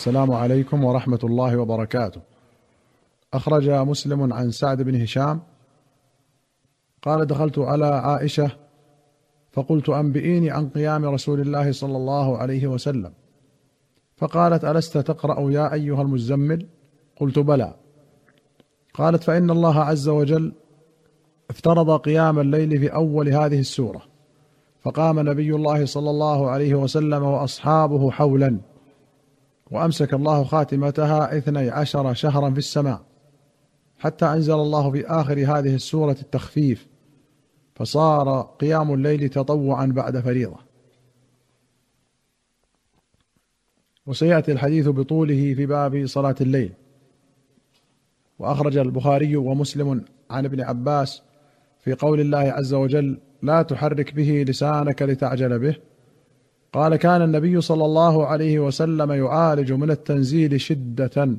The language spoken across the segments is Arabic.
السلام عليكم ورحمة الله وبركاته. أخرج مسلم عن سعد بن هشام قال دخلت على عائشة فقلت أنبئيني عن قيام رسول الله صلى الله عليه وسلم فقالت ألست تقرأ يا أيها المزمل؟ قلت بلى. قالت فإن الله عز وجل افترض قيام الليل في أول هذه السورة فقام نبي الله صلى الله عليه وسلم وأصحابه حولا وأمسك الله خاتمتها إثني عشر شهرا في السماء حتى أنزل الله في آخر هذه السورة التخفيف فصار قيام الليل تطوعا بعد فريضة. وسيأتي الحديث بطوله في باب صلاة الليل. وأخرج البخاري ومسلم عن ابن عباس في قول الله عز وجل لا تحرك به لسانك لتعجل به قال كان النبي صلى الله عليه وسلم يعالج من التنزيل شدة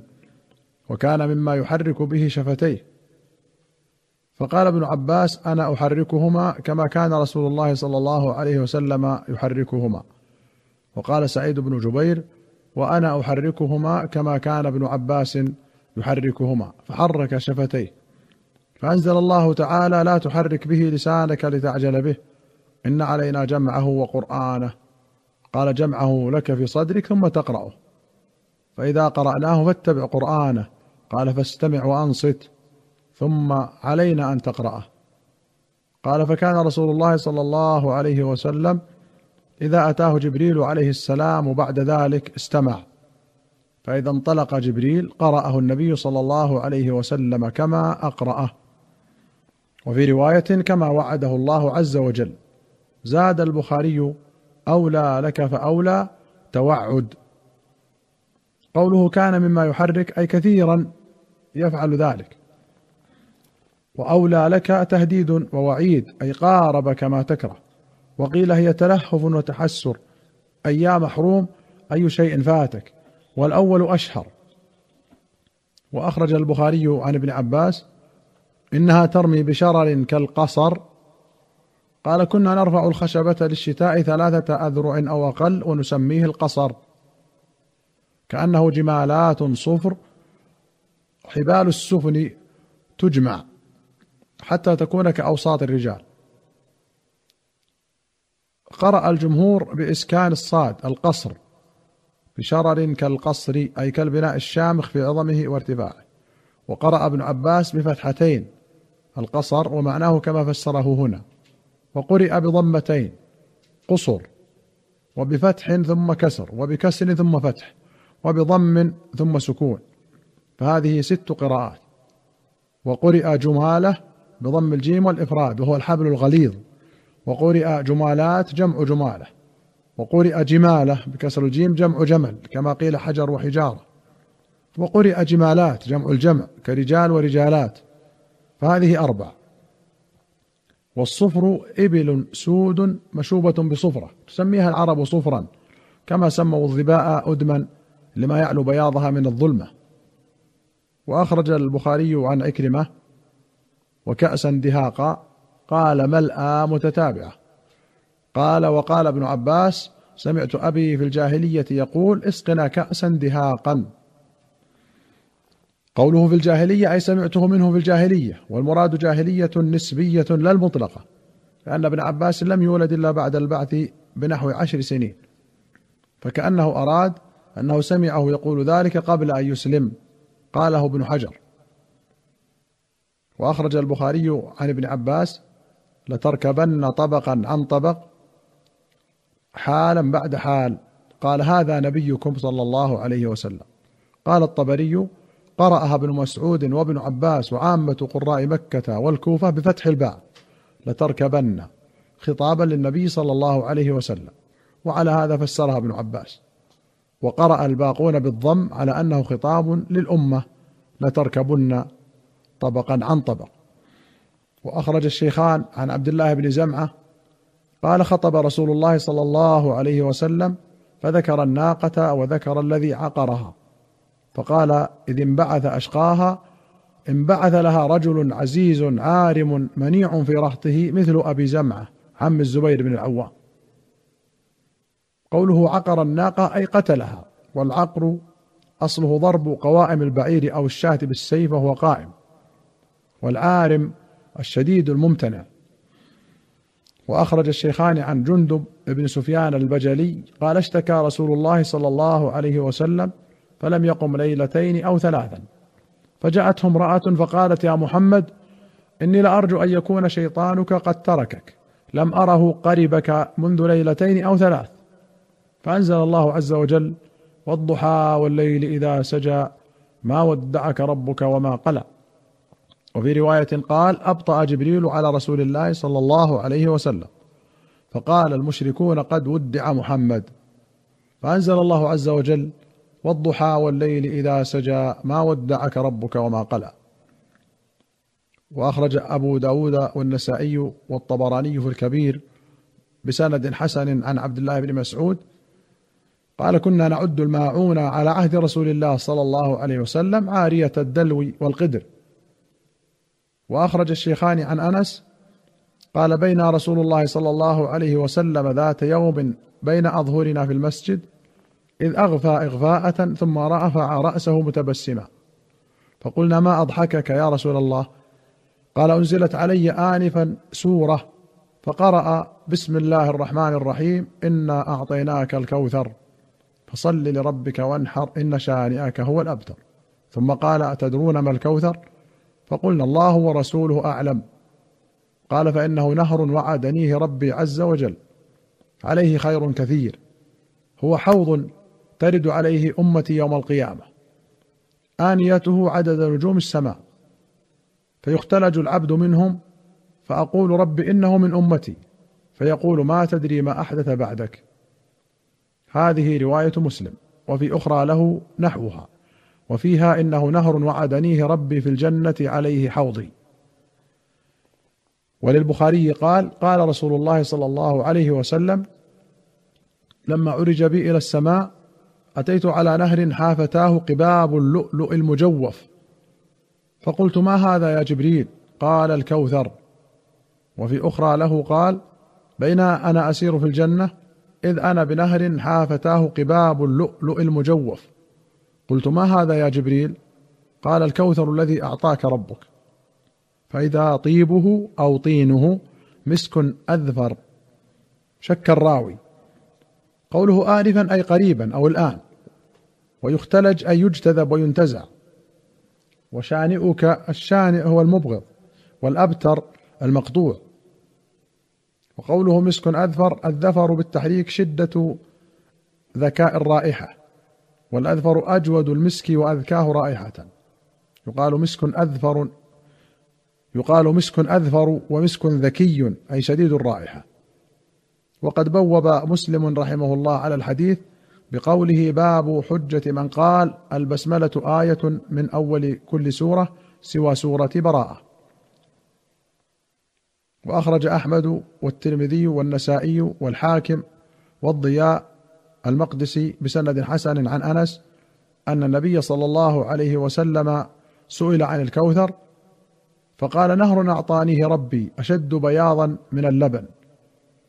وكان مما يحرك به شفتيه. فقال ابن عباس أنا أحركهما كما كان رسول الله صلى الله عليه وسلم يحركهما. وقال سعيد بن جبير وأنا أحركهما كما كان ابن عباس يحركهما. فحرك شفتيه. فأنزل الله تعالى لا تحرك به لسانك لتعجل به. إن علينا جمعه وقرآنه. قال جمعه لك في صدرك ثم تقرأه. فإذا قرأناه فاتبع قرآنه. قال فاستمع وأنصت. ثم علينا أن تقرأه. قال فكان رسول الله صلى الله عليه وسلم إذا أتاه جبريل عليه السلام وبعد ذلك استمع. فإذا انطلق جبريل قرأه النبي صلى الله عليه وسلم كما أقرأه. وفي رواية كما وعده الله عز وجل. زاد البخاري أولى لك فأولى توعد. قوله كان مما يحرك أي كثيرا يفعل ذلك. وأولى لك تهديد ووعيد أي قارب كما تكره. وقيل هي تلهف وتحسر أي يا محروم أي شيء فاتك. والأول أشهر. وأخرج البخاري عن ابن عباس إنها ترمي بشرر كالقصر. قال كنا نرفع الخشبة للشتاء ثلاثة أذرع أو أقل ونسميه القصر. كأنه جمالات صفر حبال السفن تجمع حتى تكون كأوساط الرجال. قرأ الجمهور بإسكان الصاد القصر بشرر كالقصر أي كالبناء الشامخ في عظمه وارتفاعه. وقرأ ابن عباس بفتحتين القصر ومعناه كما فسره هنا. وقرئ بضمتين قصر وبفتح ثم كسر وبكسر ثم فتح وبضم ثم سكون. فهذه ست قراءات. وقرئ جمالة بضم الجيم والإفراد وهو الحبل الغليظ. وقرئ جمالات جمع جمالة. وقرئ جمالة بكسر الجيم جمع جمل كما قيل حجر وحجارة. وقرئ جمالات جمع الجمع كرجال ورجالات. فهذه أربع. والصفر إبل سود مشوبة بصفرة. تسميها العرب صفرا. كما سموا الظباء أدما لما يعلو بياضها من الظلمة. وأخرج البخاري عن عكرمة وكأسا دهاقا قال ملأى متتابعة. قال وقال ابن عباس سمعت أبي في الجاهلية يقول اسقنا كأسا دهاقا. قوله في الجاهلية أي سمعته منه في الجاهلية والمراد جاهلية نسبية لا المطلقة لأن ابن عباس لم يولد إلا بعد البعث بنحو عشر سنين فكأنه أراد أنه سمعه يقول ذلك قبل أن يسلم قاله ابن حجر. وأخرج البخاري عن ابن عباس لتركبن طبقا عن طبق حالا بعد حال قال هذا نبيكم صلى الله عليه وسلم. قال الطبري قرأها ابن مسعود وابن عباس وعامة قراء مكة والكوفة بفتح الباء لتركبن خطابا للنبي صلى الله عليه وسلم. وعلى هذا فسرها ابن عباس. وقرأ الباقون بالضم على أنه خطاب للأمة لتركبن طبقا عن طبق. وأخرج الشيخان عن عبد الله بن زمعة قال خطب رسول الله صلى الله عليه وسلم فذكر الناقة وذكر الذي عقرها. فقال إذ انبعث أشقاها انبعث لها رجل عزيز عارم منيع في رهطه مثل أبي زمعة عم الزبير بن العوام. قوله عقر الناقة أي قتلها والعقر أصله ضرب قوائم البعير أو الشاة بالسيف وهو قائم والعارم الشديد الممتنع. وأخرج الشيخان عن جندب بن سفيان البجلي قال اشتكى رسول الله صلى الله عليه وسلم فلم يقم ليلتين أو ثلاثا. فجاءته امرأة فقالت يا محمد إني لارجو أن يكون شيطانك قد تركك. لم أره قربك منذ ليلتين أو ثلاث. فأنزل الله عز وجل والضحى والليل إذا سجى ما ودعك ربك وما قلى. وفي رواية قال أبطأ جبريل على رسول الله صلى الله عليه وسلم. فقال المشركون قد ودع محمد. فأنزل الله عز وجل والضحى والليل إذا سجى ما ودعك ربك وما قلى. وأخرج أبو داود والنسائي والطبراني في الكبير بسند حسن عن عبد الله بن مسعود قال كنا نعد الماعون على عهد رسول الله صلى الله عليه وسلم عارية الدلو والقدر. وأخرج الشيخان عن أنس قال بين رسول الله صلى الله عليه وسلم ذات يوم بين أظهرنا في المسجد إذ أغفى إغفاءة ثم رفع رأسه متبسما. فقلنا ما أضحكك يا رسول الله؟ قال أنزلت علي آنفا سورة فقرأ بسم الله الرحمن الرحيم إنا أعطيناك الكوثر فصل لربك وانحر إن شانئك هو الأبتر. ثم قال أتدرون ما الكوثر؟ فقلنا الله ورسوله أعلم. قال فإنه نهر وعدنيه ربي عز وجل عليه خير كثير هو حوض ترد عليه أمتي يوم القيامة. آنيته عدد نجوم السماء. فيختلج العبد منهم فأقول رب إنه من أمتي. فيقول ما تدري ما أحدث بعدك. هذه رواية مسلم وفي أخرى له نحوها. وفيها إنه نهر وعدنيه ربي في الجنة عليه حوضي. وللبخاري قال قال رسول الله صلى الله عليه وسلم لما عرج بي إلى السماء أتيت على نهر حافتاه قباب اللؤلؤ المجوف. فقلت ما هذا يا جبريل؟ قال الكوثر. وفي أخرى له قال بين أنا أسير في الجنة إذ أنا بنهر حافتاه قباب اللؤلؤ المجوف. قلت ما هذا يا جبريل؟ قال الكوثر الذي أعطاك ربك. فإذا طيبه أو طينه مسك أذفر. شك الراوي. قوله آنفا أي قريبا أو الآن. ويختلج أي يجتذب وينتزع. وشانئك الشانئ هو المبغض والأبتر المقطوع وقوله مسك أذفر الذفر بالتحريك شدة ذكاء الرائحة. والأذفر أجود المسك وأذكاه رائحة. يقال مسك أذفر يقال مسك أذفر ومسك ذكي أي شديد الرائحة. وقد بوب مسلم رحمه الله على الحديث بقوله باب حجة من قال البسملة آية من أول كل سورة سوى سورة براءة. وأخرج أحمد والترمذي والنسائي والحاكم والضياء المقدسي بسند حسن عن أنس أن النبي صلى الله عليه وسلم سئل عن الكوثر فقال نهر أعطانيه ربي أشد بياضا من اللبن.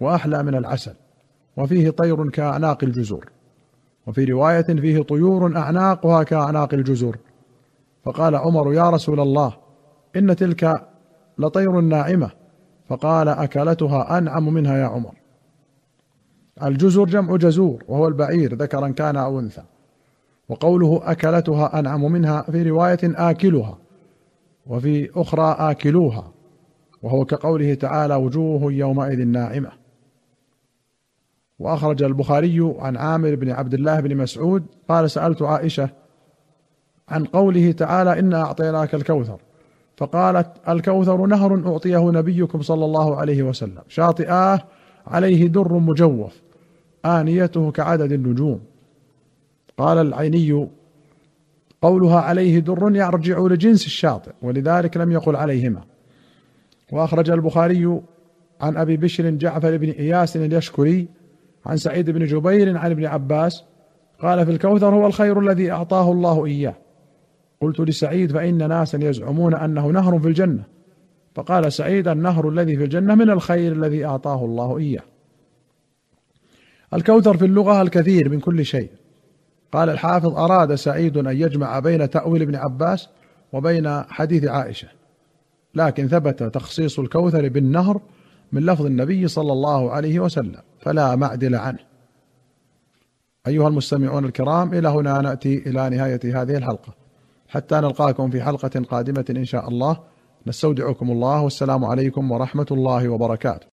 وأحلى من العسل وفيه طير كأعناق الجزور وفي رواية فيه طيور أعناقها كأعناق الجزور فقال عمر يا رسول الله إن تلك لطير ناعمة. فقال أكلتها أنعم منها يا عمر. الجزر جمع جزور وهو البعير ذكرا كان أو أنثى. وقوله أكلتها أنعم منها في رواية آكلها وفي أخرى آكلوها وهو كقوله تعالى وجوه يومئذ ناعمة. وأخرج البخاري عن عامر بن عبد الله بن مسعود قال سألت عائشة عن قوله تعالى إنا أعطيناك الكوثر فقالت الكوثر نهر أعطيه نبيكم صلى الله عليه وسلم شاطئاه عليه در مجوف آنيته كعدد النجوم. قال العيني قولها عليه در يرجع لجنس الشاطئ ولذلك لم يقل عليهما. وأخرج البخاري عن أبي بشر جعفر بن إياس اليشكري عن سعيد بن جبير عن ابن عباس قال في الكوثر هو الخير الذي أعطاه الله إياه. قلت لسعيد فإن ناسا يزعمون أنه نهر في الجنة. فقال سعيد النهر الذي في الجنة من الخير الذي أعطاه الله إياه. الكوثر في اللغة الكثير من كل شيء. قال الحافظ أراد سعيد أن يجمع بين تأويل ابن عباس وبين حديث عائشة. لكن ثبت تخصيص الكوثر بالنهر من لفظ النبي صلى الله عليه وسلم فلا معدل عنه. أيها المستمعون الكرام إلى هنا نأتي إلى نهاية هذه الحلقة. حتى نلقاكم في حلقة قادمة إن شاء الله. نستودعكم الله والسلام عليكم ورحمة الله وبركاته.